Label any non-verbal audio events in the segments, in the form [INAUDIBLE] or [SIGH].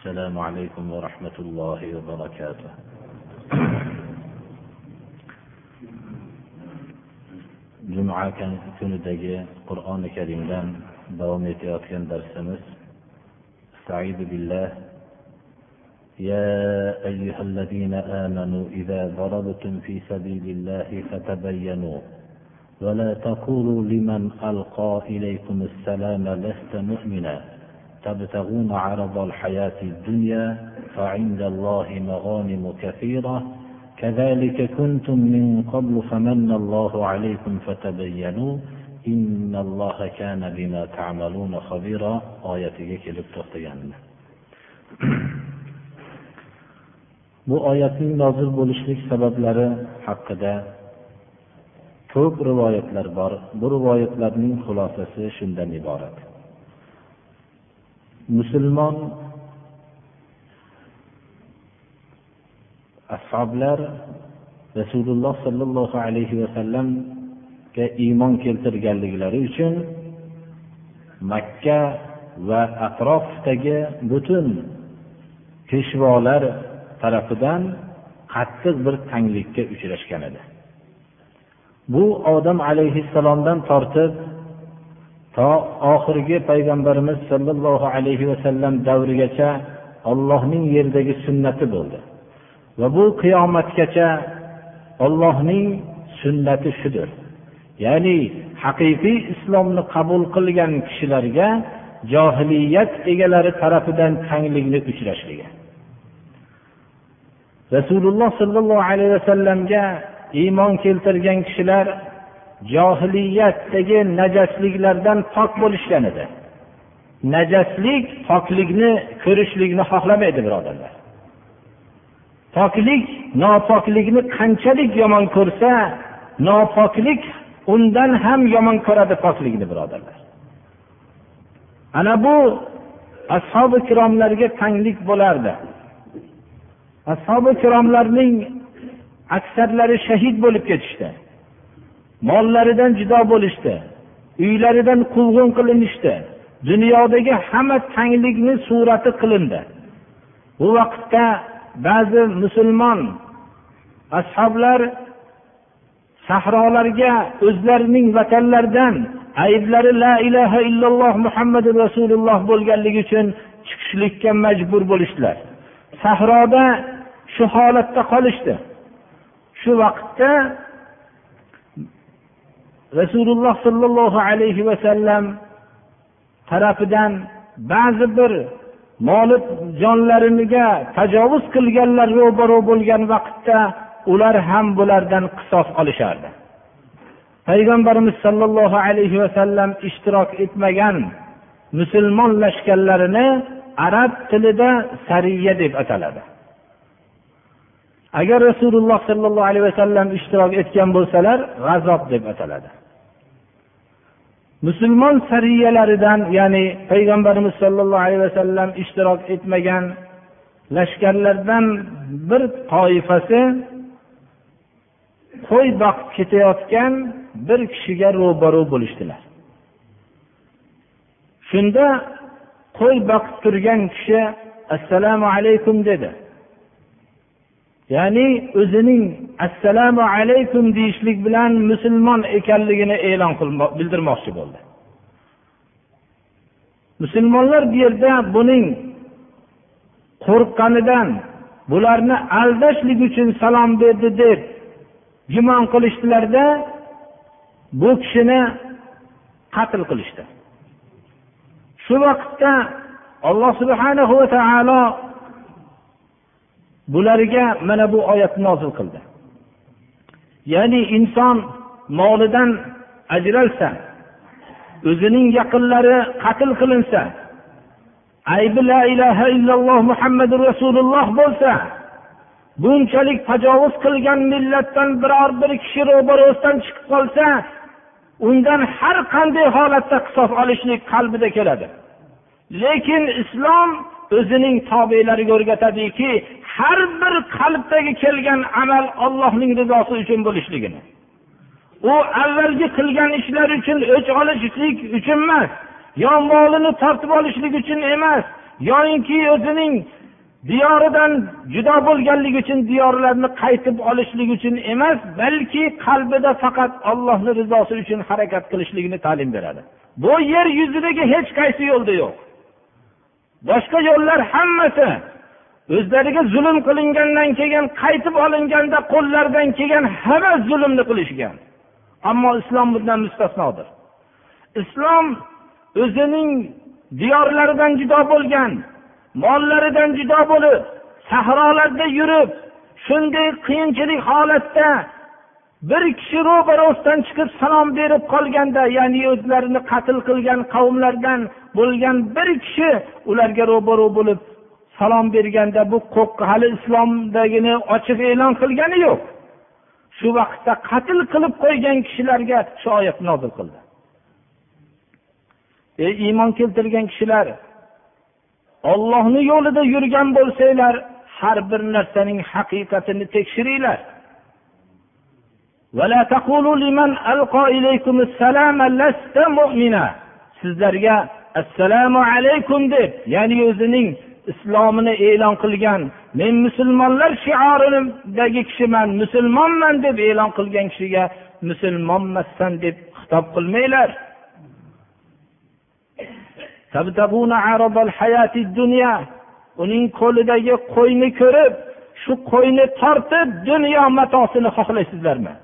السلام عليكم ورحمة الله وبركاته. juma kunidagi qur'oni karimdan davom etayotgan darsimiz استعيذ بالله. يا أيها الذين آمنوا إذا ضربتم في سبيل الله فتبينوا. ولا تقولوا لمن ألقى إليكم السلام لست مؤمنا. تبتغون عرض الحياة الدنيا فعند الله مغانم كثيرة كذلك كنتم من قبل فمن الله عليكم فتبينوا إن الله كان بما تعملون خبيرا آياتك kelib to'xtaganmiz bu oyatning nozil bo'lishlik sabablari haqida ko'p rivoyatlar bor bu rivoyatlarning xulosasi shundan iborat Musulmon ashoblar rasululloh sollallohu alayhi vasallamga iymon keltirganliklari uchun makka va atrofdagi butun peshvolar tarafidan qattiq bir tanglikka uchrashgan edi. Bu odam alayhissalomdan tortib to oxirgi payg'ambarimiz sollallohu alayhi vasallam davrigacha ollohning yerdagi sunnati bo'ldi. Va bu qiyomatgacha ollohning sunnati shudir. Ya'ni haqiqiy islomni qabul qilgan kishilarga johiliyat egalari tarafidan tanglikni uchrashligi. Rasululloh sollallohu alayhi vasallamga iymon keltirgan kishilar johiliyatdagi najasliklardan pok bo'lishgan edi. Najaslik poklikni ko'rishlikni xohlamaydi birodarlar. Poklik nopoklikni qanchalik yomon ko'rsa nopoklik undan ham yomon ko'radi poklikni birodarlar. Ana bu ashobi ikromlarga tanglik bo'lardi. Ashobi ikromlarning aksarlari shahid bo'lib ketishdi. Mollaridan judo bo'lishdi uylaridan quvg'in qilinishdi dunyodagi hamma tanglikni surati qilindi. Bu vaqtda ba'zi musulmon ashoblar sahrolarga o'zlarining vatanlaridan ayblari la ilaha illalloh muhammadu rasululloh bo'lganligi uchun chiqishlikka majbur bo'lishdilar. Sahroda shu holatda qolishdi. Shu vaqtda rasululloh sollallohu alayhi vasallam tarafidan ba'zi bir moli jonlariga tajovuz qilganlar ro'baro bo'lgan vaqtda ular ham bulardan qisos olishardi. Payg'ambarimiz sollallohu alayhi vasallam ishtirok etmagan musulmon lashkarlarini arab tilida sariya deb ataladi. Agar rasululloh sollallohu alayhi vasallam ishtirok etgan bo'lsalar g'azob deb ataladi. Musulmon sariyalaridan ya'ni payg'ambarimiz sollallohu alayhi vasallam ishtirok etmagan lashkarlardan bir toifasi qo'y boqib ketayotgan bir kishiga ro'baro bo'lishdilar. Shunda qo'y boqib turgan kishi assalomu alaykum dedi. Ya'ni o'zining assalomu alaykum deyishlik bilan musulmon ekanligini e'lon bildirmoqchi bo'ldi. Musulmonlar bu yerda buning qo'rqqanidan bularni aldashlik uchun salom berdi deb gumon qilishdilarda bu kishini qatl qilishdi. Shu vaqtda alloh subhanahu va taolo bularga mana bu oyatni nozil qildi. Ya'ni inson molidan ajralsa o'zining yaqinlari qatl qilinsa aybi la ilaha illalloh muhammadu rasululloh bo'lsa bunchalik tajovuz qilgan millatdan biror bir kishi ro'barosidan chiqib qolsa undan har qanday holatda qisos olishlik qalbida keladi. Lekin islom o'zining tobelariga o'rgatadiki har bir qalbdagi kelgan amal ollohning rizosi uchun bo'lishligini. U avvalgi qilgan ishlar uchun o'ch olishlik uchun emas yo molini tortib olishlik uchun emas yoyinki o'zining diyoridan judo bo'lganligi uchun diyorlarni qaytib olishlik uchun emas balki qalbida faqat ollohni rizosi uchun harakat qilishligini ta'lim beradi. Bu yer yuzidagi hech qaysi yo'lda yo'q. Boshqa yo'llar hammasi o'zlariga zulm qilingandan keyin qaytib olinganda qo'llaridan kelgan hamma zulmni qilishgan. Ammo islom bundan mustasnodir. Islom o'zining diyorlaridan judo bo'lgan mollaridan judo bo'lib sahrolarda yurib shunday qiyinchilik holatda bir kishi ro'barosidan chiqib salom berib qolganda ya'ni o'zlarini qatl qilgan qavmlardan bo'lgan bir kishi ularga ro'baro bo'lib salom berganda bu qo'rqqi hali islomdagini ochiq e'lon qilgani yo'q. Shu vaqtda qatl qilib qo'ygan kishilarga shu oyat nozil qildi. Ey iymon keltirgan kishilar ollohni yo'lida yurgan bo'lsanglar har bir narsaning haqiqatini tekshiringlar. Sizlarga assalomu alaykum deb ya'ni o'zining islomini e'lon qilgan men musulmonlar shioridagi kishiman musulmonman deb e'lon qilgan kishiga musulmonmassan deb xitob qilmanglar. Uning qo'lidagi qo'yni ko'rib shu qo'yni tortib dunyo matosini xohlaysizlarmi?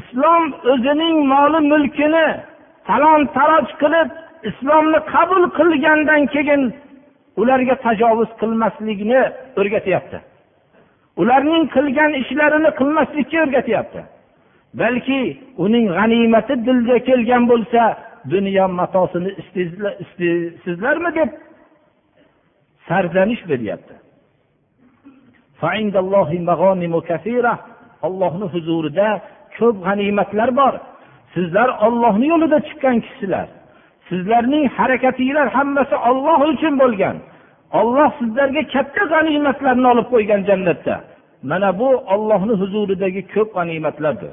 Islom o'zining moli mulkini talon taroj qilib islomni qabul qilgandan keyin ularga tajovuz qilmaslikni o'rgatyapti. Ularning qilgan ishlarini qilmaslikka o'rgatyapti. Balki uning g'animati dilga kelgan bo'lsa dunyo matosini istaysizlarmi deb sarzanish beryapti ollohni huzurida ko'p g'animatlar bor. Sizlar ollohni yo'lida chiqqan kishilar. Sizlarning harakatinglar hammasi olloh uchun bo'lgan. Olloh sizlarga katta g'animatlarni olib qo'ygan jannatda. Mana bu ollohni huzuridagi ko'p g'animatlardir.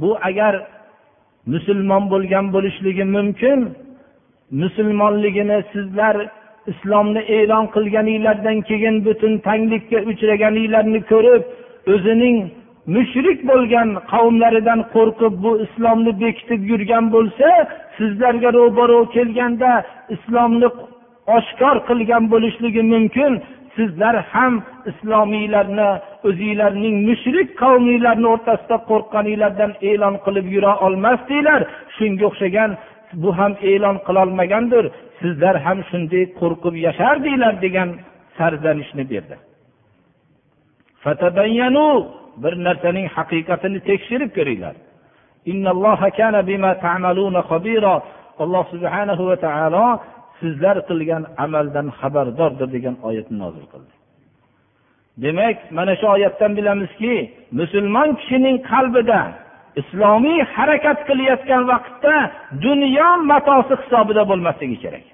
Bu agar musulmon bo'lgan bo'lishligi mumkin musulmonligini sizlar islomni e'lon qilganinglardan keyin butun tanglikka uchraganinglarni ko'rib o'zining mushrik bo'lgan qavmlaridan qo'rqib bu islomni bekitib yurgan bo'lsa sizlarga ro'baro kelganda islomni oshkor qilgan bo'lishligi mumkin. Sizlar ham islomiylarni o'zinglarning mushrik qavminglarni o'rtasida qo'rqqaninglardan e'lon qilib yura olmasdinglar. Shunga o'xshagan bu ham e'lon qilolmagandir. Sizlar ham shunday qo'rqib yashardinglar degan sarzanishni berdi. Bir narsaning haqiqatini tekshirib ko'ringlar. Alloh subhanahu va taolo sizlar qilgan amaldan xabardordir degan oyatni nozil qildi. Demak mana shu oyatdan bilamizki musulmon kishining qalbida islomiy harakat qilayotgan vaqtda dunyo matosi hisobida bo'lmasligi kerak.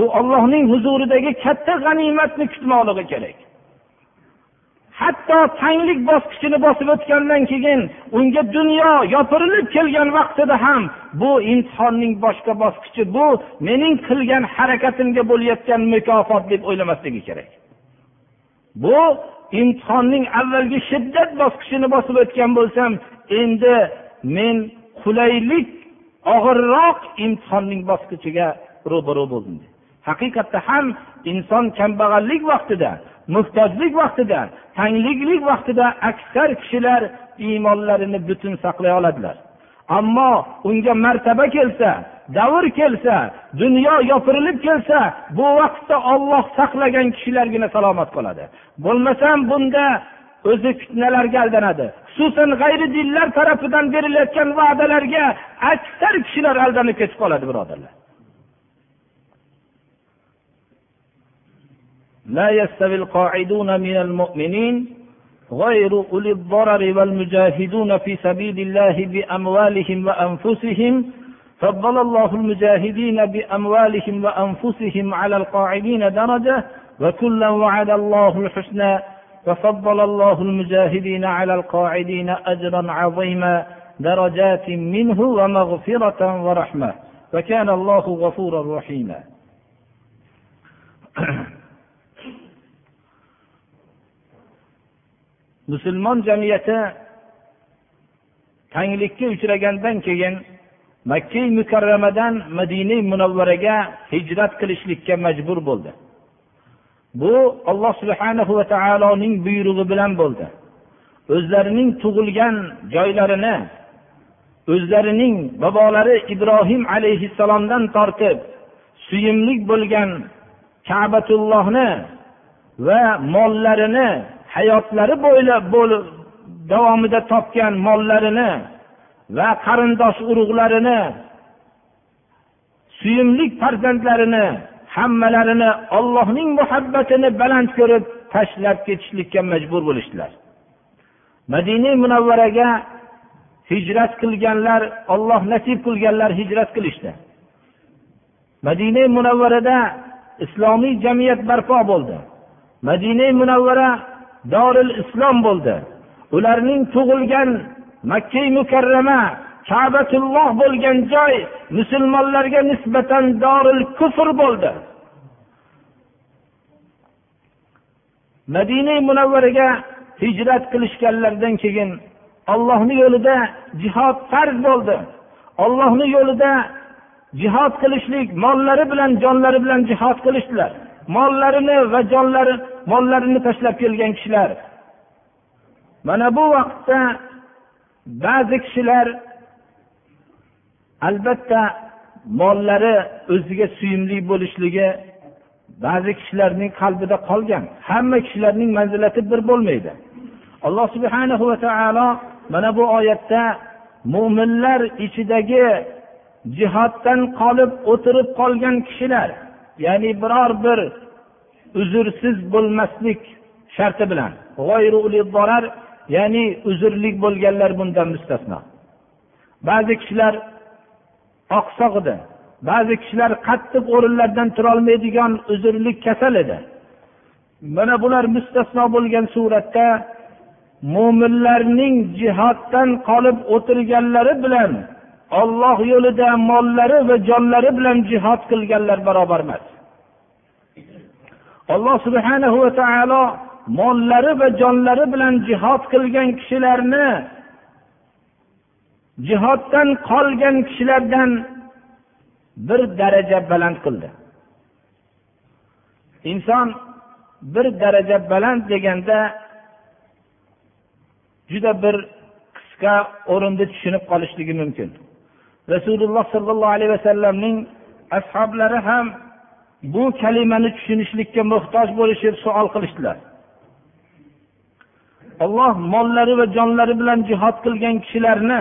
U ollohning huzuridagi katta g'animatni kutmoqligi kerak. Hatto tanglik bosqichini bosib o'tgandan keyin unga dunyo yopirilib kelgan vaqtida ham bu imtihonning boshqa bosqichi bu mening qilgan harakatimga bo'layotgan mukofot deb o'ylamasligi kerak. Bu imtihonning avvalgi shiddat bosqichini bosib o'tgan bo'lsam endi men qulaylik og'irroq imtihonning bosqichiga ro'baro bo'ldim. Haqiqatda ham inson kambag'allik vaqtida muhtojlik vaqtida tangliklik vaqtida aksar kishilar iymonlarini butun saqlay oladilar. Ammo unga martaba kelsa davr kelsa dunyo yopirilib kelsa bu vaqtda olloh saqlagan kishilargina salomat qoladi. Bo'lmasam bunda o'zi fitnalarga aldanadi xususan g'ayri dinlar tarafidan berilayotgan va'dalarga aksar kishilar aldanib ketib qoladi birodarlar. لا يستوي القاعدون من المؤمنين غير أولي الضرر والمجاهدون في سبيل الله بأموالهم وأنفسهم فضل الله المجاهدين بأموالهم وأنفسهم على القاعدين درجة وكلا وعد الله الحسنى وفضل الله المجاهدين على القاعدين أجرا عظيما درجات منه ومغفرة ورحمة وكان الله غفورا رحيما. [CLEARS THROAT] musulmon jamiyati tanglikka uchragandan keyin makka mukarramadan madina munavvaraga hijrat qilishlikka majbur bo'ldi. Bu alloh subhanahu va taoloning buyrug'i bilan bo'ldi. O'zlarining tug'ilgan joylarini o'zlarining bobolari ibrohim alayhissalomdan tortib suyimlik bo'lgan kabatullohni va mollarini hayotlari bo'ylab davomida topgan mollarini va qarindosh urug'larini suyimli farzandlarini hammalarini ollohning muhabbatini baland ko'rib tashlab ketishlikka majbur bo'lishdilar. Madina munavvaraga hijrat qilganlar olloh nasib qilganlar hijrat qilishdi. Madina munavvarada islomiy jamiyat barpo bo'ldi. Madina munavvara doril islom bo'ldi. Ularning tug'ilgan makka mukarrama kabatulloh bo'lgan joy musulmonlarga nisbatan doril kufr bo'ldi. Madina munavvaraga hijrat qilishganlaridan keyin ollohni yo'lida jihod farz bo'ldi. Ollohni yo'lida jihod qilishlik mollari bilan jonlari bilan jihod qilishdilar. Mollarini va jonlari mollarini tashlab kelgan kishilar. Mana bu vaqtda ba'zi kishilar albatta mollari o'ziga suyumli bo'lishligi ba'zi kishilarning qalbida qolgan. Hamma kishilarning manzilati bir bo'lmaydi. Alloh subhana va taolo mana bu oyatda mo'minlar ichidagi jihoddan qolib o'tirib qolgan kishilar ya'ni biror bir uzrsiz bo'lmaslik sharti bilan. Zarar ya'ni uzrlik bo'lganlar bundan mustasno. Ba'zi kishilar oqsoq edi ba'zi kishilar qattiq o'rinlardan turolmaydigan uzrlik kasal edi. Mana bular mustasno bo'lgan suratda mo'minlarning jihoddan qolib o'tirganlari bilan olloh yo'lida mollari va jonlari bilan jihod qilganlar barobar emas alloh subhana va taolo mollari va jonlari bilan jihod qilgan kishilarni jihoddan qolgan kishilardan bir daraja baland qildi. Inson bir daraja baland deganda juda bir qisqa o'rinda tushunib qolishligi mumkin. Rasululloh sollallohu alayhi vasallamning ashoblari ham bu kalimani tushunishlikka muhtoj bo'lishib savol qilishdilar. Olloh mollari va jonlari bilan jihod qilgan kishilarni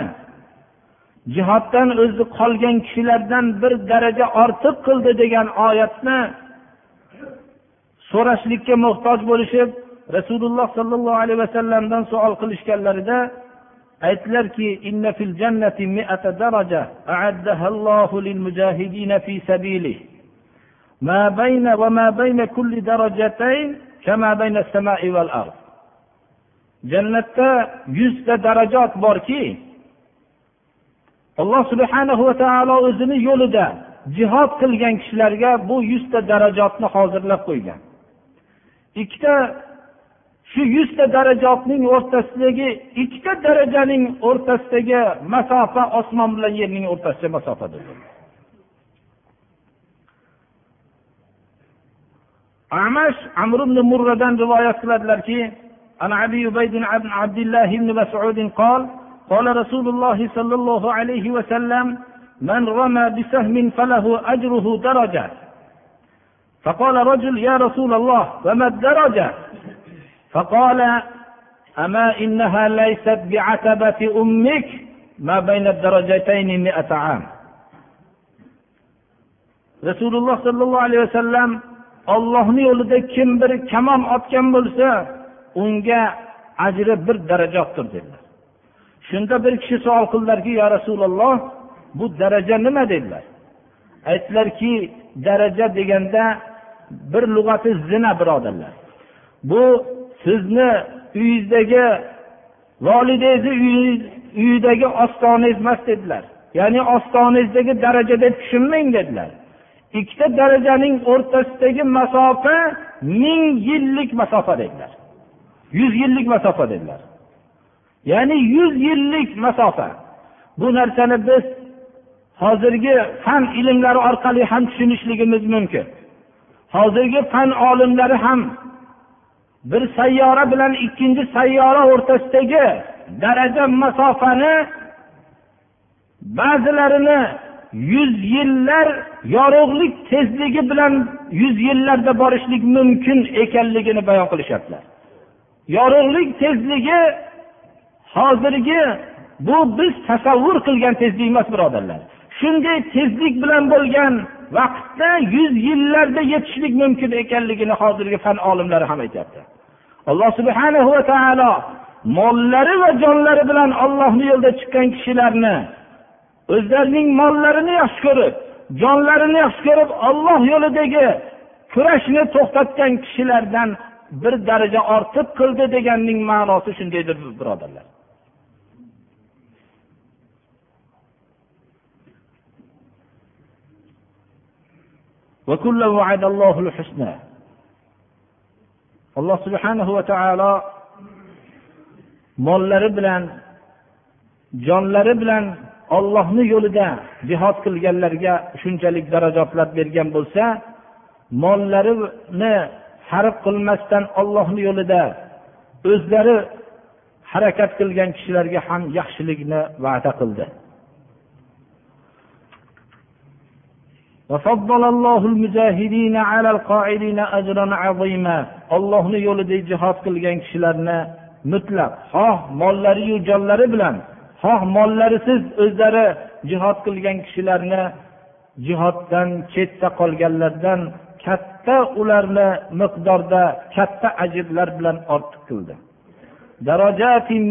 jihoddan o'zi qolgan kishilardan bir daraja ortiq qildi degan oyatni so'rashlikka muhtoj bo'lishib rasululloh sollallohu alayhi vasallamdan savol qilishganlarida aytdilarki inna fil jannati mi'ata daraja a'addaha Allohu lil mujahidina fi sabilihi ما بين va بين كل درجتين كما بين السماء والأرض. Wal jannatda 100 ta borki alloh subhana va taolo o'zini yo'lida jihod qilgan kishilarga bu yuzta darajotni hozirlab qo'ygan. Ikkita shu yuzta darajotning o'rtasidagi ikkita darajaning o'rtasidagi masofa osmon bilan yerning o'rtasidagi masofadir amash amr ibn murradan rivoyat qiladilarki عن ابي عبيد بن عبد الله بن مسعود قال قال رسول الله صلى الله عليه وسلم من رمى بسهم فله أجره درجة فقال رجل يا رسول الله وما الدرجة فقال أما إنها ليست بعتبة أمك ما بين الدرجتين مئة عام rasululloh sollallohu alayhi vasallam ollohni yo'lida kim bir kamon otgan bo'lsa unga ajri bir darajotdir dedilar. Shunda bir kishi savol qildilarki yo rasululloh bu daraja nima? dedilar. Aytdilarki daraja deganda bir lug'ati zina birodarlar. Bu sizni uyingizdagi volidangizni uyidagi ostonangiz emas dedilar. Ya'ni ostonangizdagi daraja deb tushunmang dedilar. Ikkita darajaning o'rtasidagi masofa ming yillik masofa dedilar. Yuz yillik masofa dedilar. Ya'ni yuz yillik masofa. Bu narsani biz hozirgi fan ilmlari orqali ham tushunishligimiz mumkin. Hozirgi fan olimlari ham bir sayyora bilan ikkinchi sayyora o'rtasidagi daraja masofani ba'zilarini yuz yillar yorug'lik tezligi bilan yuz yillarda borishlik mumkin ekanligini bayon qilishyaptilar. Yorug'lik tezligi hozirgi bu biz tasavvur qilgan tezlik emas birodarlar. Shunday tezlik bilan bo'lgan vaqtda yuz yillarda yetishlik mumkin ekanligini hozirgi fan olimlari ham aytyapti. Alloh subhanahu va taolo mollari va jonlari bilan ollohni yo'lida chiqqan kishilarni o'zlarining mollarini yaxshi ko'rib jonlarini yaxshi ko'rib olloh yo'lidagi kurashni to'xtatgan kishilardan bir daraja ortiq qildi deganning ma'nosi shundaydir birodarlar. Alloh subhanahu va taolo mollari bilan jonlari bilan ollohni yo'lida jihod qilganlarga shunchalik darajotlar bergan bo'lsa mollarini sarf qilmasdan ollohni yo'lida o'zlari harakat qilgan kishilarga ham yaxshilikni va'da qildi. Ollohni yo'lida jihod qilgan kishilarni mutlaq xoh mollariyu jonlari bilan xoh mollarisiz o'zlari jihod qilgan kishilarni jihoddan chetda qolganlardan katta ularni miqdorda katta ajrlar bilan ortiq qildi.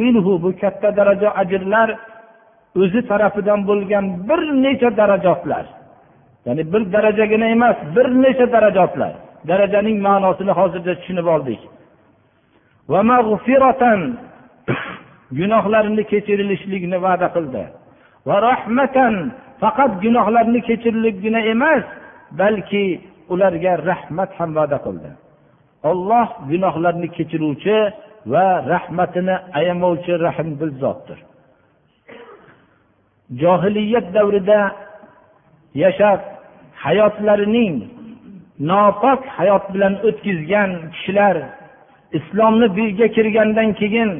Minhu bu katta daraja ajrlar o'zi tarafidan bo'lgan bir necha darajotlar. Ya'ni bir darajagina emas bir necha darajotlar. Darajaning ma'nosini hozirda tushunib oldik. Gunohlarini kechirilishlikni va'da qildi. Va rahmatan faqat gunohlarni kechirilibgina emas balki ularga rahmat ham va'da qildi. Olloh gunohlarni kechiruvchi va rahmatini ayamovchi rahmdil zotdir. Johiliyat davrida yashab hayotlarining nopok hayot bilan o'tkazgan kishilar islomni buyga kirgandan keyin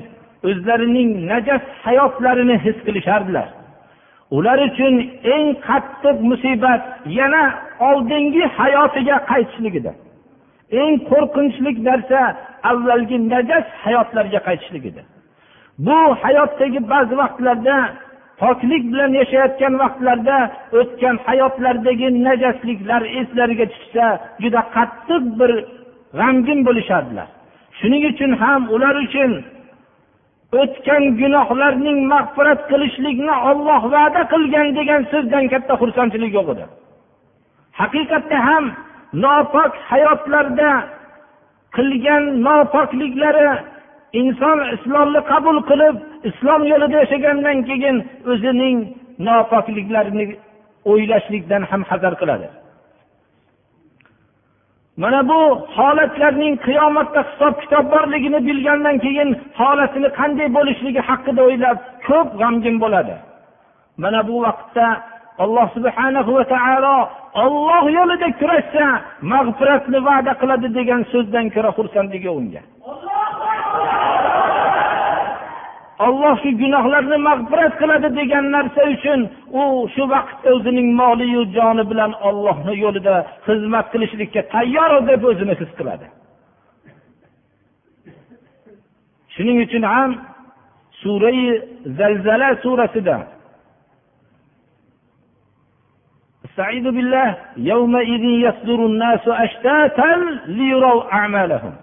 o'zlarining najas hayotlarini his qilishardilar. Ular uchun eng qattiq musibat yana oldingi hayotiga qaytishligidir eng qo'rqinchli narsa avvalgi najas hayotlarga qaytishligidir bu hayotdagi ba'zi vaqtlarda poklik bilan yashayotgan vaqtlarda o'tgan hayotlardagi najasliklar eslariga tushsa juda qattiq bir g'amgin bo'lishardilar. Shuning uchun ham ular uchun o'tgan gunohlarning mag'firat qilishlikni olloh va'da qilgan degan so'zdan katta xursandchilik yo'q edi. Haqiqatda ham nopok hayotlarda qilgan nopokliklari inson islomni qabul qilib islom yo'lida yashagandan keyin o'zining nopokliklarini o'ylashlikdan ham hazar qiladi. Mana bu holatlarning qiyomatda hisob kitob borligini bilgandan keyin holatini qanday bo'lishligi haqida o'ylab ko'p g'amgin bo'ladi. Mana bu vaqtda alloh subhanahu va taolo olloh yo'lida kurashsa mag'firatni va'da qiladi degan so'zdan ko'ra xursandligi unga. olloh shu gunohlarni mag'firat qiladi degan narsa uchun u shu vaqtda o'zining moliyu joni bilan ollohni yo'lida xizmat qilishlikka tayyor deb o'zini his qiladi shuning uchun ham surai zalzala surasida استعيذ بالله يومئذ يصدر الناس أشتاتا ليروا أعمالهم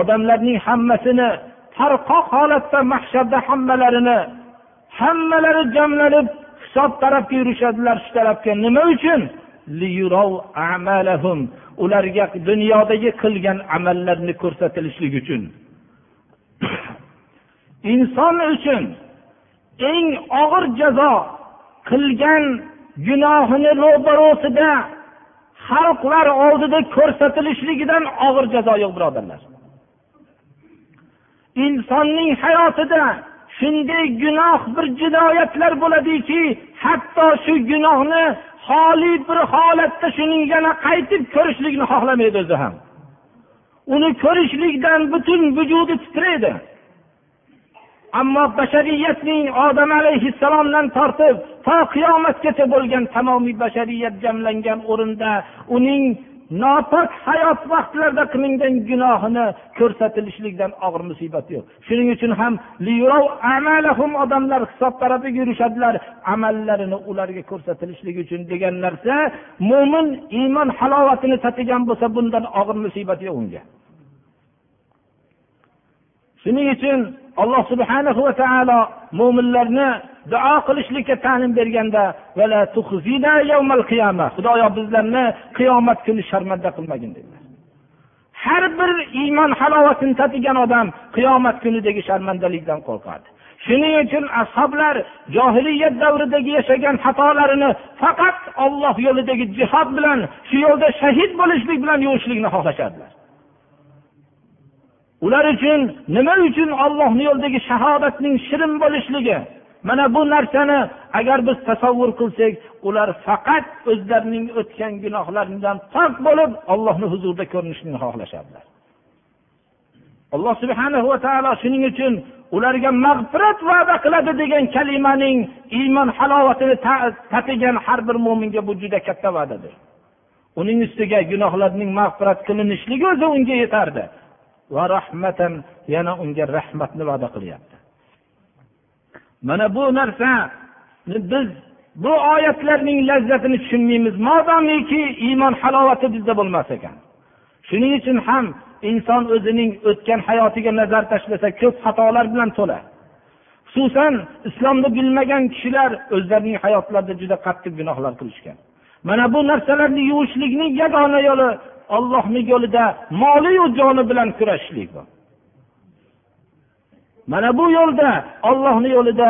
odamlarning hammasini sarqoq holatda mahsharda hammalarini hammalari jamlanib hisob tarafga yurishadilar shu tarafga. Nima uchun? Ularga dunyodagi qilgan amallarini ko'rsatilishligi uchun. [CLEARS THROAT] Inson uchun eng og'ir jazo qilgan gunohini ro'barosida xalqlar oldida ko'rsatilishligidan og'ir jazo yo'q birodarlar. Insonning hayotida shunday gunoh bir jinoyatlar bo'ladiki hatto shu gunohni xoli bir holatda shuning yana qaytib ko'rishlikni xohlamaydi o'zi ham. Uni ko'rishlikdan butun vujudi titraydi. Ammo bashariyatning odam alayhissalomdan tortib to qiyomatgacha bo'lgan tamomiy bashariyat jamlangan o'rinda uning nopok hayot vaqtlarida qilingan gunohini ko'rsatilishlikdan og'ir musibat yo'q. Shuning uchun ham odamlar hisob tarafiga yurishadilar amallarini ularga ko'rsatilishligi uchun degan narsa mo'min iymon halovatini tatigan bo'lsa bundan og'ir musibat yo'q unga. Shuning uchun alloh subhanahu va taolo mo'minlarni duo qilishlikka ta'lim berganda xudoyo bizlarni qiyomat kuni sharmanda qilmagin dedilar. Har bir iymon halovatini tatigan odam qiyomat kunidagi sharmandalikdan qo'rqadi. Shuning uchun ashoblar johiliyat davridagi yashagan xatolarini faqat olloh yo'lidagi jihod bilan shu yo'lda shahid bo'lishlik bilan yuvishlikni xohlashadilar. Ular uchun nima uchun ollohni yo'lidagi shahodatning shirin bo'lishligi mana bu narsani agar biz tasavvur qilsak ular faqat o'zlarining o'tgan gunohlaridan pok bo'lib ollohni huzurida ko'rinishni xohlashadilar alloh subhana va taolo shuning uchun ularga mag'firat va'da qiladi degan kalimaning iymon halovatini tatigan har bir mo'minga bu juda katta va'dadir. Uning ustiga gunohlarning mag'firat qilinishligi o'zi unga yetardi. Va rahmatan yana unga rahmatni va'da qilyapti. Mana bu narsani biz bu oyatlarning lazzatini tushunmaymiz. Modomiki iymon halovati bizda bo'lmas ekan. Shuning uchun ham inson o'zining o'tgan hayotiga nazar tashlasa ko'p xatolar bilan to'la. Xususan islomni bilmagan kishilar o'zlarining hayotlarida juda qattiq gunohlar qilishgan. Mana bu narsalarni yuvishlikning yagona yo'li ollohni yo'lida moliyu joni bilan kurashishlik bu. Mana bu yo'lda ollohni yo'lida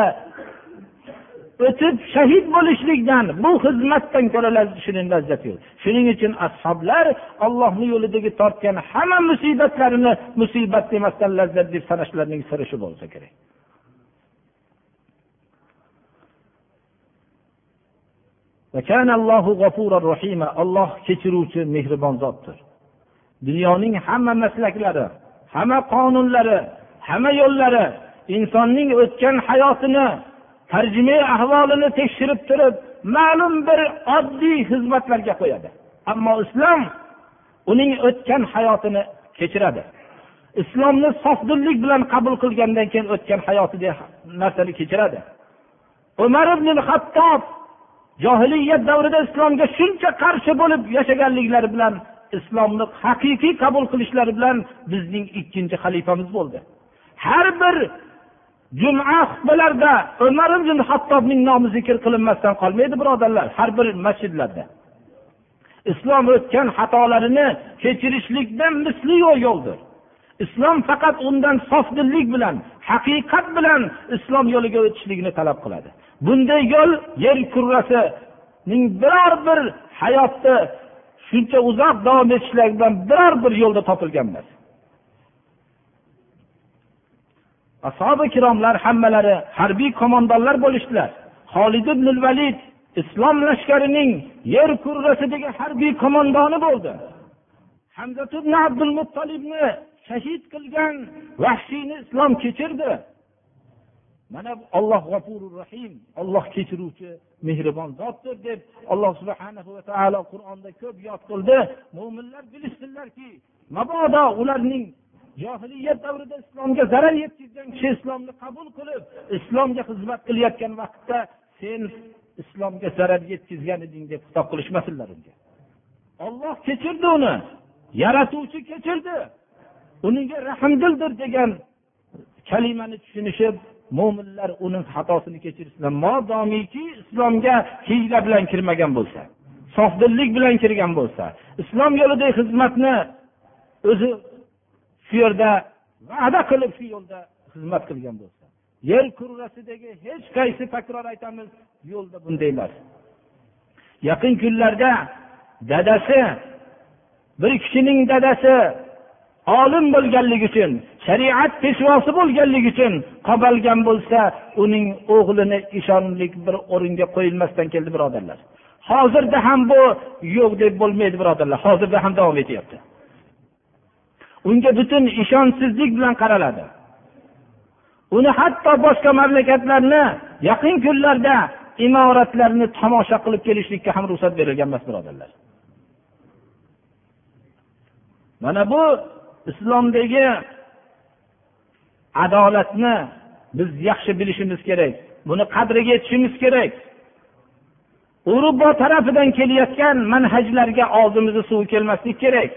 o'tib shahid bo'lishlikdan bu xizmatdan ko'ra shuning lazzati yo'q. Shuning uchun ashoblar ollohni yo'lidagi tortgan hamma musibatlarini musibat demasdan lazzat deb sanashlarining siri shu bo'lsa kerak. Olloh kechiruvchi mehribon zotdir. Dunyoning hamma maslaklari hamma qonunlari hamma yo'llari insonning o'tgan hayotini tarjima ahvolini tekshirib turib ma'lum bir oddiy xizmatlarga qo'yadi. Ammo islom uning o'tgan hayotini kechiradi. Islomni sofdillik bilan qabul qilgandan keyin o'tgan hayotidagi narsani kechiradi. Umar ibn hattob johiliyat davrida islomga shuncha qarshi bo'lib yashaganliklari bilan islomni haqiqiy qabul qilishlari bilan bizning ikkinchi xalifamiz bo'ldi. Har bir juma xutbalarida umar ibn hattobning nomi zikr qilinmasdan qolmaydi birodarlar har bir masjidlarda. Islom o'tgan xatolarini kechirishlikdan misli yo'q yo'ldir. Islom faqat undan sofdillik bilan haqiqat bilan islom yo'liga o'tishlikni talab qiladi. Bunday yo'l yer kurrasining biror bir hayotda shuncha uzoq davom etishlik bilan biror bir yo'lda topilgan emas. Ashobi ikromlar hammalari harbiy qo'mondonlar bo'lishdilar. Holid ibn valid islom lashkarining yer kurrasidagi harbiy qo'mondoni bo'ldi. Hamzat ibn abdul muttolibni shahid qilgan vahshiyni islom kechirdi. Mana alloh g'afurur rahim olloh kechiruvchi mehribon zotdir deb alloh subhana va taolo qur'onda ko'p yod qildi. Mo'minlar bilishsinlarki mabodo ularning johiliyat davrida islomga zarar yetkazgan kishi islomni qabul qilib islomga xizmat qilayotgan vaqtda sen islomga zarar yetkazgan eding deb xitob qilishmasinlar unga. Olloh kechirdi uni yaratuvchi kechirdi. Uniga rahmdildir degan kalimani tushunishib mo'minlar uning xatosini kechirsinlar modomiki islomga hiyla bilan kirmagan bo'lsa sofdillik bilan kirgan bo'lsa islom yo'lidagi xizmatni o'zi shu yerda va'da qilib shu yo'lda xizmat qilgan bo'lsa. Yer kurrasidagi hech qaysi takror aytamiz yo'lda bunday emas. Yaqin kunlarda dadasi bir kishining dadasi olim bo'lganligi uchun shariat peshvosi bo'lganligi uchun qamalgan bo'lsa uning o'g'lini ishonlik bir o'ringa qo'yilmasdan keldi birodarlar. Hozirda ham bu yo'q deb bo'lmaydi birodarlar. Hozirda ham davom etyapti. Unga butun ishonchsizlik bilan qaraladi. Uni hatto boshqa mamlakatlarni yaqin kunlarda imoratlarni tomosha qilib kelishlikka ham ruxsat berilgan emas birodarlar. Mana bu islomdagi adolatni biz yaxshi bilishimiz kerak buni qadriga yetishimiz kerak. Urubbo tarafidan kelayotgan manhajlarga og'zimizni suvi kelmaslik kerak.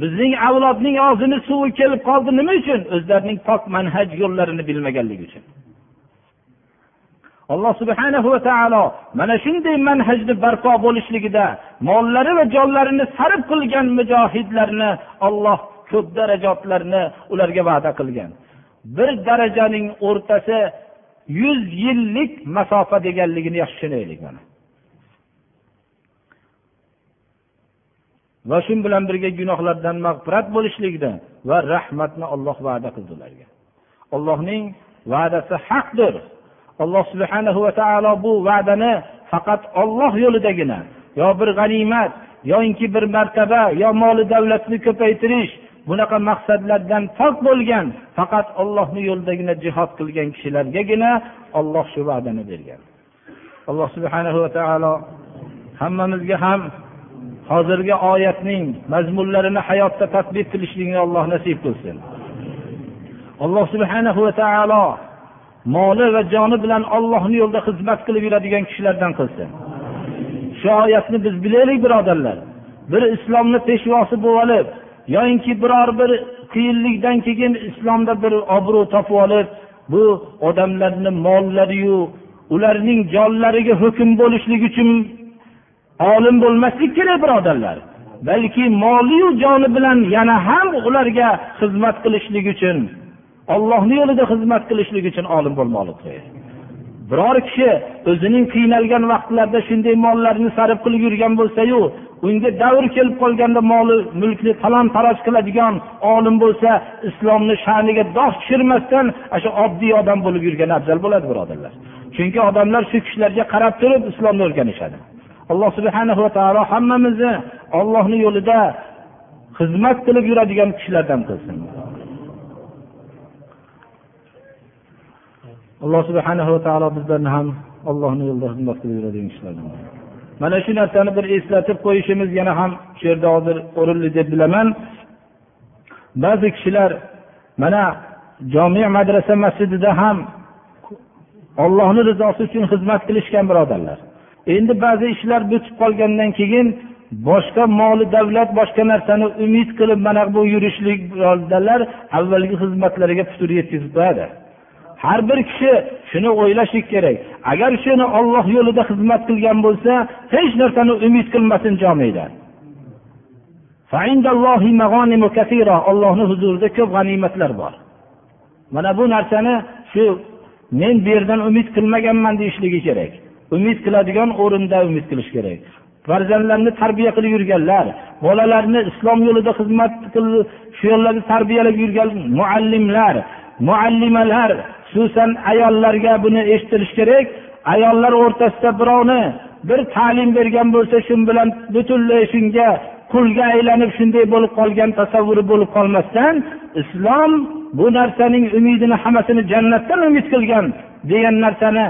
Bizning avlodning og'zini suvi kelib qoldi nima uchun? O'zlarining pok manhaj yo'llarini bilmaganligi uchun. Alloh subhana va taolo mana shunday manhajni barpo bo'lishligida mollari va jonlarini sarf qilgan mujohidlarni olloh ko'p darajotlarni ularga va'da qilgan. Bir darajaning o'rtasi yuz yillik masofa deganligini yaxshi tushunaylik mana. Va shu bilan birga gunohlardan mag'firat bo'lishlikda va rahmatni olloh va'da qildi ularga allohning va'dasi haqdir. Alloh subhana va taolo bu va'dani faqat olloh yo'lidagina yo bir g'animat yoinki bir martaba yo moli davlatni ko'paytirish bunaqa maqsadlardan pok bo'lgan faqat ollohni yo'lidagina jihod qilgan kishilargagina olloh shu va'dani bergan. Alloh subhana va taolo hammamizga ham hozirgi oyatning mazmunlarini hayotda tadbiq qilishlikni alloh nasib qilsin. Alloh subhana va taolo moli va joni bilan ollohni yo'lida xizmat qilib yuradigan kishilardan qilsin. Shu oyatni biz bilaylik birodarlar. Bir islomni peshvosi bo'lib olib yoyinki biror bir qiyinlikdan keyin islomda bir obro' topib olib bu odamlarni mollariyu ularning jonlariga hukm bo'lishlik uchun olim bo'lmaslik kerak birodarlar. Balki moliyu joni bilan yana ham ularga xizmat qilishlik uchun ollohni yo'lida xizmat qilishlik uchun olim bo'lmoqligi biror kishi o'zining qiynalgan vaqtlarida shunday mollarni sarf qilib yurgan bo'lsayu unga davr kelib qolganda moli mulkni talon taroj qiladigan olim bo'lsa islomni sha'niga dog' tushirmasdan shu oddiy odam bo'lib yurgan afzal bo'ladi birodarlar. Chunki odamlar shu kishilarga qarab turib islomni o'rganishadi. Alloh subhana va taolo hammamizni ollohni yo'lida xizmat qilib yuradigan kishilardan qilsin. Alloh subhana va taolo bizlarni ham ollohni yo'lida xizmat qilib yuradigan kishilardan mana shu narsani bir eslatib qo'yishimiz yana ham shu yerda hozir o'rinli deb bilaman. Ba'zi kishilar mana jomi madrasa masjidida ham ollohni rizosi uchun xizmat qilishgan birodarlar. Endi ba'zi ishlar bitib qolgandan keyin boshqa moli davlat boshqa narsani umid qilib mana bu yurishlik birodarlar avvalgi xizmatlariga putur yetkazib qo'yadi. Har bir kishi shuni o'ylashi kerak. Agar shuni olloh yo'lida xizmat qilgan bo'lsa hech narsani umid qilmasin jomida ollohni huzurida ko'p g'animatlar bor. Mana bu narsani shu men bu yerdan umid qilmaganman deyishligi kerak. Umid qiladigan o'rinda umid qilish kerak. Farzandlarni tarbiya qilib yurganlar bolalarni islom yo'lida xizmat qilib shu yo'llarda tarbiyalab yurgan muallimlar muallimalar xususan ayollarga buni eshitirish kerak. Ayollar o'rtasida birovni bir ta'lim bergan bo'lsa shu bilan butunlay shunga qulga aylanib shunday bo'lib qolgan tasavvuri bo'lib qolmasdan islom bu narsaning umidini hammasini jannatdan umid qilgan degan narsani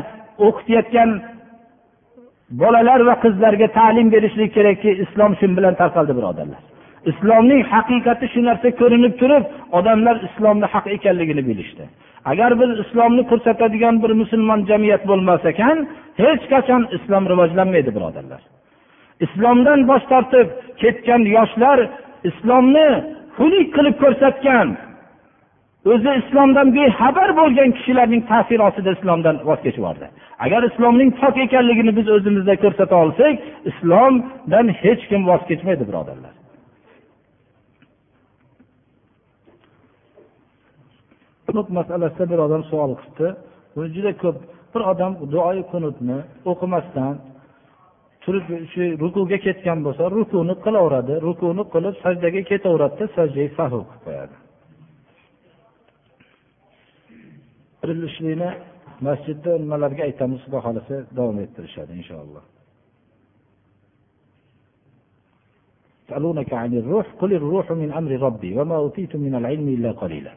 o'qitayotgan bolalar va qizlarga ta'lim berishlik kerakki islom shu bilan tarqaldi birodarlar. Islomning haqiqati shu narsa ko'rinib turib odamlar islomni haq ekanligini bilishdi. Agar biz islomni ko'rsatadigan bir musulmon jamiyat bo'lmas ekan hech qachon islom rivojlanmaydi birodarlar. Islomdan bosh tortib ketgan yoshlar islomni xunuk qilib ko'rsatgan o'zi islomdan bexabar bo'lgan kishilarning ta'siri ostida islomdan voz kechib yubordi agar islomning pok ekanligini biz o'zimizda ko'rsata olsak islomdan hech kim voz kechmaydi birodarlar. Qunut masalasida bir odam savol qilibdi. Buni juda ko'p. Bir odam duoyi qunutni o'qimasdan turib shu rukuga ketgan bo'lsa rukuni qilaveradi. Rukuni qilib sajdaga ketaveradida sajdaga sahv qilib qo'yadi. qurilishlikni masjidda nimalarga aytamiz xudo xohlasa davom ettirishadi inshaalloh يسألونك عن الروح قل الروح من أمر ربي وما أوتيت من العلم إلا قليلا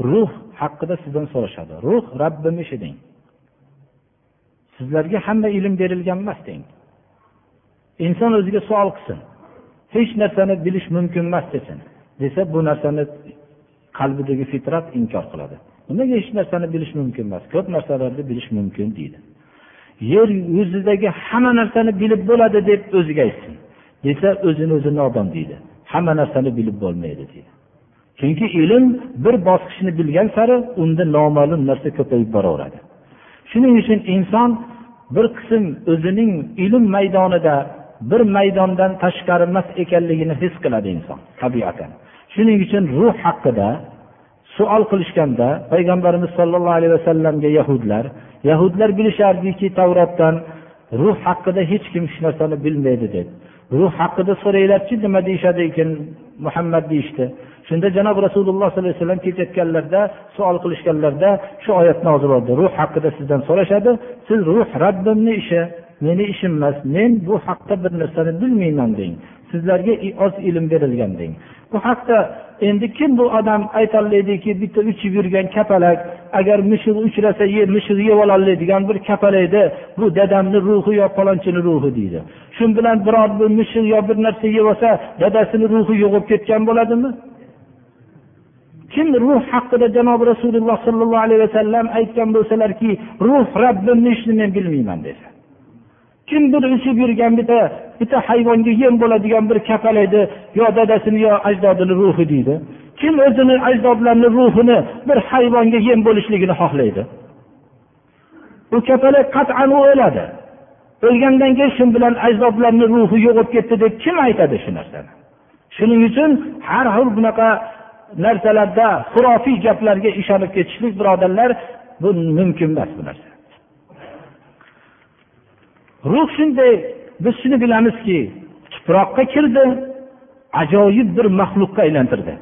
ruh haqida sizdan so'rashadi ruh rabbim ishi deng sizlarga hamma ilm berilgan emas deng inson o'ziga savol qilsin hech narsani bilish mumkin emas desin desa bu narsani qalbidagi fitrat inkor qiladi. Nimaga hech narsani bilish mumkin emas? Ko'p narsalarni bilish mumkin deydi. Yer yuzidagi hamma narsani bilib bo'ladi deb o'ziga aytsin. Desa o'zini o'zi nodon deydi. Hamma narsani bilib bo'lmaydi deydi. Chunki ilm bir bosqichni bilgan sari unda noma'lum narsa ko'payib boraveradi. Shuning uchun inson bir qism o'zining ilm maydonida bir maydondan tashqari emas ekanligini his qiladi inson tabiatan. Shuning uchun ruh haqida savol qilishganda payg'ambarimiz sollallohu alayhi vasallamga yahudlar yahudlar bilishardiki tavrotdan ruh haqida hech kim hech narsani bilmaydi deb. Ruh haqida so'ranglarchi nima deyishadi ekan muhammad deyishdi. Shunda janob rasululloh sollallohu alayhi vasallam ketayotganlarida savol qilishganlarida shu oyat nozil bo'ldi. Ruh haqida sizdan so'rashadi siz ruh rabbimni ishi meni ishim emas men bu haqda bir narsani bilmayman deng sizlarga oz ilm berilgan deng. Bu haqda endi kim bu odam aytolmaydiki bitta uchib yurgan kapalak agar mushuk uchrasa mushuk yeb ololmaydigan bir kapalakni bu dadamni ruhi yo palonchini ruhi deydi. Shu bilan biror bir mushuk yo bir narsa yeb olsa dadasini ruhi yo'qolib ketgan bo'ladimi? Kim ruh haqida janobi rasululloh sollallohu alayhi vasallam aytgan bo'lsalarki ruh rabbimni ishini men bilmayman desa. Kim bir uchib yurgan bitta bitta hayvonga yem bo'ladigan bir kapalakni yo dadasini yo ajdodini ruhi deydi. Kim o'zini ajdodlarini ruhini bir hayvonga yem bo'lishligini xohlaydi. U kapalak qat'an u o'ladi. O'lgandan keyin shu bilan ajdodlarni ruhi yo'qolib ketdi deb kim aytadi shu narsani? Shuning uchun har xil bunaqa narsalarda xurofiy gaplarga ishonib ketishlik birodarlar bu mumkin emas bu narsa. Ruh shunday biz shuni bilamizki tuproqqa kirdi ajoyib bir maxluqqa aylantirdi.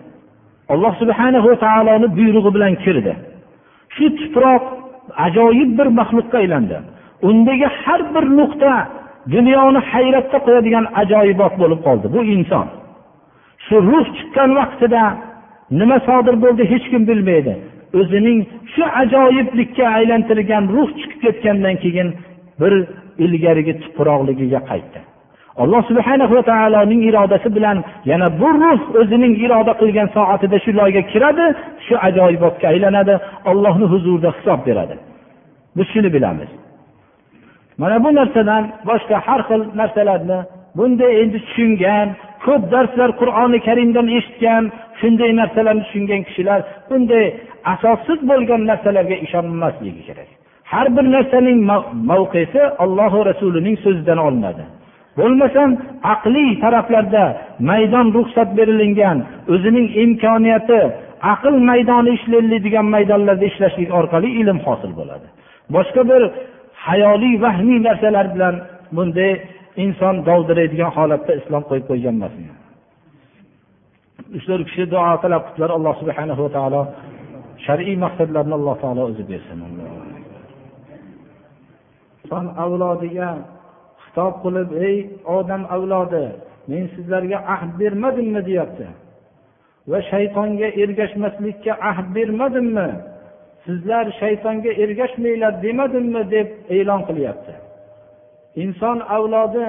Alloh subhana va taoloni buyrug'i bilan kirdi. Shu tuproq ajoyib bir maxluqqa aylandi. Undagi har bir nuqta dunyoni hayratda qo'yadigan ajoyibot bo'lib qoldi bu inson. Shu ruh chiqqan vaqtida nima sodir bo'ldi hech kim bilmaydi. O'zining shu ajoyiblikka aylantirilgan ruh chiqib ketgandan keyin bir ilgarigi tuproqligiga qaytdi. Alloh subhana va taoloning irodasi bilan yana bu ruh o'zining iroda qilgan soatida shu loyga kiradi shu ajoyibotga aylanadi ollohni huzurida hisob beradi. Biz shuni bilamiz. Mana bu narsadan boshqa har xil narsalarni bunday endi tushungan ko'p darslar qur'oni karimdan eshitgan shunday narsalarni tushungan kishilar bunday asossiz bo'lgan narsalarga ishonmasligi kerak. Har bir narsaning mavqesi ollohu rasulining so'zidan olinadi. Bo'lmasam aqliy taraflarda maydon ruxsat berilingan o'zining imkoniyati aql maydoni ishlaydigan maydonlarda ishlashlik orqali ilm hosil bo'ladi. Boshqa bir hayoliy vahmiy narsalar bilan bunday inson dovdiraydigan holatda islom qo'yib qo'ygan emas uch to'rt kishi duo talab qildilar alloh subhana va taolo shar'iy maqsadlarni alloh taolo o'zi bersin. Inson avlodiga xitob qilib ey odam avlodi men sizlarga ahd bermadimmi? deyapti. Va shaytonga ergashmaslikka ahd bermadimmi? Sizlar shaytonga ergashmanglar demadimmi? deb e'lon qilyapti. Inson avlodi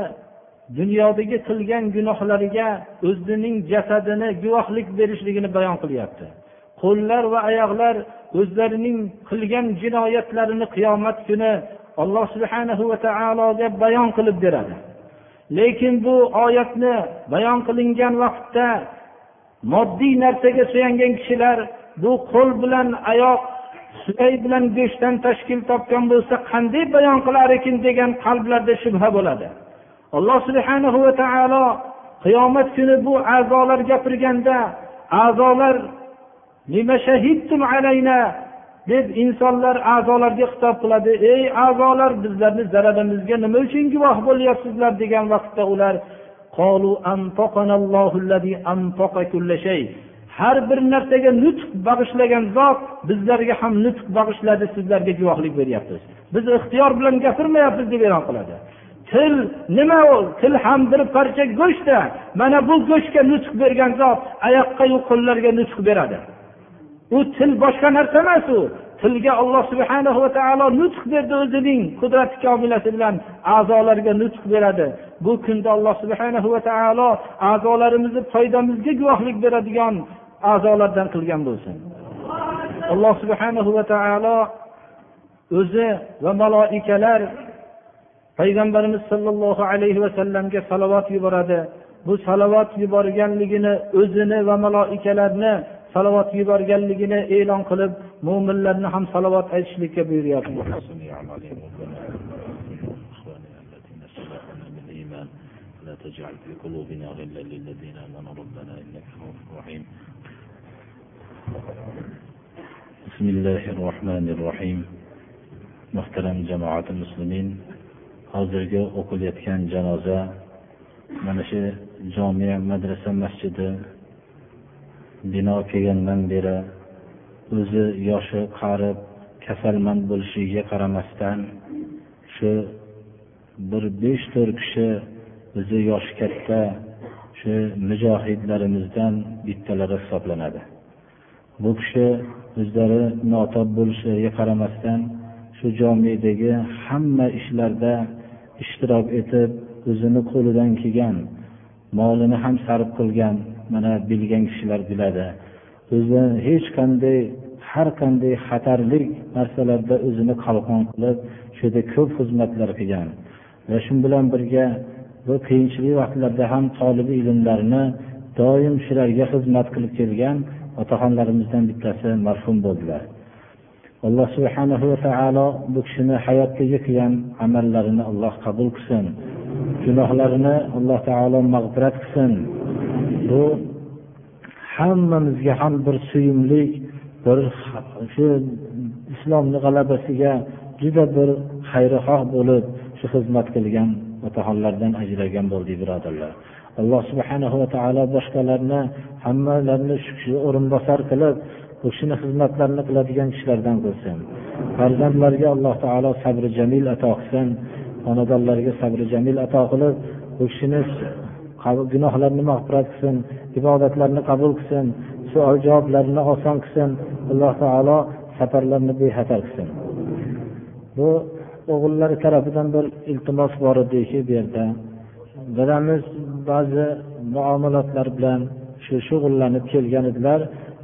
dunyodagi qilgan gunohlariga o'zining jasadini guvohlik berishligini bayon qilyapti. Qo'llar va oyoqlar o'zlarining qilgan jinoyatlarini qiyomat kuni alloh subhanahu va taologa bayon qilib beradi. Lekin bu oyatni bayon qilingan vaqtda moddiy narsaga suyangan kishilar bu qo'l bilan oyoq suyak bilan go'shtdan tashkil topgan bo'lsa qanday bayon qilar ekan degan qalblarda shubha bo'ladi. Alloh subhanahu va taolo qiyomat kuni bu a'zolar gapirganda a'zolar deb insonlar a'zolarga xitob qiladi. Ey a'zolar bizlarni zararimizga nima uchun guvoh bo'lyapsizlar degan vaqtda ular har bir narsaga nutq bag'ishlagan zot bizlarga ham nutq bag'ishladi sizlarga guvohlik beryapmiz biz ixtiyor bilan gapirmayapmiz deb e'lon qiladi. Til nima u? Til ham bir parcha go'shtda mana bu go'shtga nutq bergan zot oyoqqayu qo'llarga nutq beradi. U til boshqa narsa emas u. Tilga alloh subhana va taolo nutq berdi o'zining qudrati komilasi bilan a'zolarga nutq beradi. Bu kunda alloh subhana va taolo a'zolarimizni foydamizga guvohlik beradigan a'zolardan qilgan bo'lsin. Alloh subhanahu va taolo o'zi va maloikalar payg'ambarimiz sollallohu alayhi vasallamga salovat yuboradi. Bu salovat yuborganligini o'zini va maloikalarni salovat yuborganligini e'lon qilib mo'minlarni ham salovat aytishlikka buyuryapti لا تجعل في قلوبنا غلا للذين امنوا ربنا انك رؤوف رحيم بسم الله الرحمن الرحيم muhtaram jamoati muslimin hozirgi o'qilayotgan janoza mana shu jomia madrasa masjidi bino kelgandan beri o'zi yoshi qarib kasalmand bo'lishiga qaramasdan shu bir besh to'rt kishi o'zi yoshi katta shu mujohidlarimizdan bittalari hisoblanadi. Bu kishi o'zlari notob bo'lishlariga qaramasdan shu jomedagi hamma ishlarda ishtirok etib o'zini qo'lidan kelgan molini ham sarf qilgan mana bilgan kishilar biladi. O'zi hech qanday har qanday xatarli narsalarda o'zini qalqon qilib shu yerda ko'p xizmatlar qilgan. Va shu bilan birga bu qiyinchilik vaqtlarda ham tolibi ilmlarni doim shularga xizmat qilib kelgan otaxonlarimizdan bittasi marhum bo'ldilar. Alloh subhanahu va taolo bu kishini hayotdagi qilgan amallarini alloh qabul qilsin. Gunohlarini alloh taolo mag'firat qilsin. Bu hammamizga ham bir suyumli bir shu islomni g'alabasiga juda bir xayrixoh bo'lib shu xizmat qilgan otaxonlardan ajragan bo'ldik birodarlar. Alloh subhanahu va taolo boshqalarni hammalarini shu kishi o'rinbosar qilib bu kishini xizmatlarini qiladigan kishilardan qilsin. Farzandlarga alloh taolo sabri jamil ato qilsin. Xonadonlarga sabri jamil ato qilib bu kishini gunohlarni mag'firat qilsin ibodatlarni qabul qilsin savol javoblarni oson qilsin alloh taolo safarlarni bexatar qilsin. Bu o'g'illari tarafidan bir iltimos bor ediki bu yerda dadamiz ba'zi muomalatlar bilan shu shug'ullanib kelgan edilar.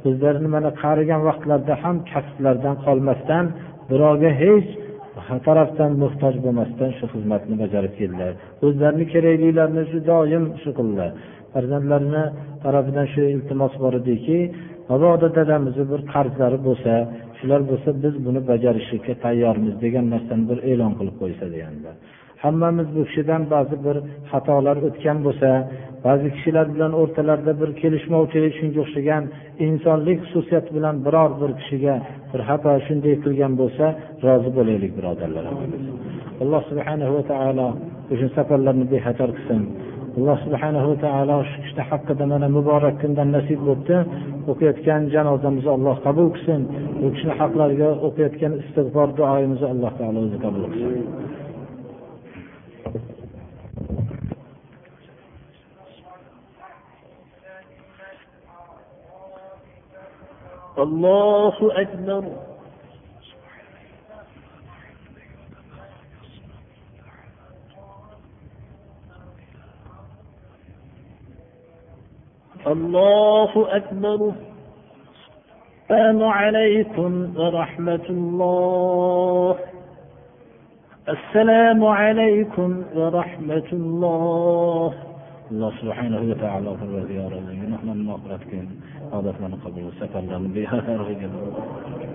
O'zlarini mana qarigan vaqtlarida ham kasblardan qolmasdan birovga hech tarafdan muhtoj bo'lmasdan shu xizmatni bajarib keldilar. O'zlarini keraklilarini shu doim shu qildilar. Farzandlarini tarafidan shu iltimos bor ediki mabodo dadamizni bir qarzlari bo'lsa shular bo'lsa biz buni bajarishga tayyormiz degan narsani bir e'lon qilib qo'ysa deganlar. Hammamiz bu kishidan ba'zi bir xatolar o'tgan bo'lsa ba'zi kishilar bilan o'rtalarida bir kelishmovchilik shunga o'xshagan insonlik xususiyati bilan biror bir kishiga bir xato shunday qilgan bo'lsa rozi bo'laylik birodarlar. Alloh subhanahu va taolo o'sha safarlarni bexatar qilsin. alloh subhanahu va taolo shu kishini haqqida mana muborak kundan nasib bo'libdi o'qiyotgan janozamizni alloh qabul qilsin u kishini haqlariga o'qiyotgan istig'for duoyimizni alloh taolo o'zi qabul qilsin الله أكبر الله أكبر. السلام عليكم ورحمة الله. السلام عليكم ورحمة الله. الله سبحانه وتعالى في الوزيارة نحن المغفرة هذا فلن قبل. سفر لنبيها رجل. الله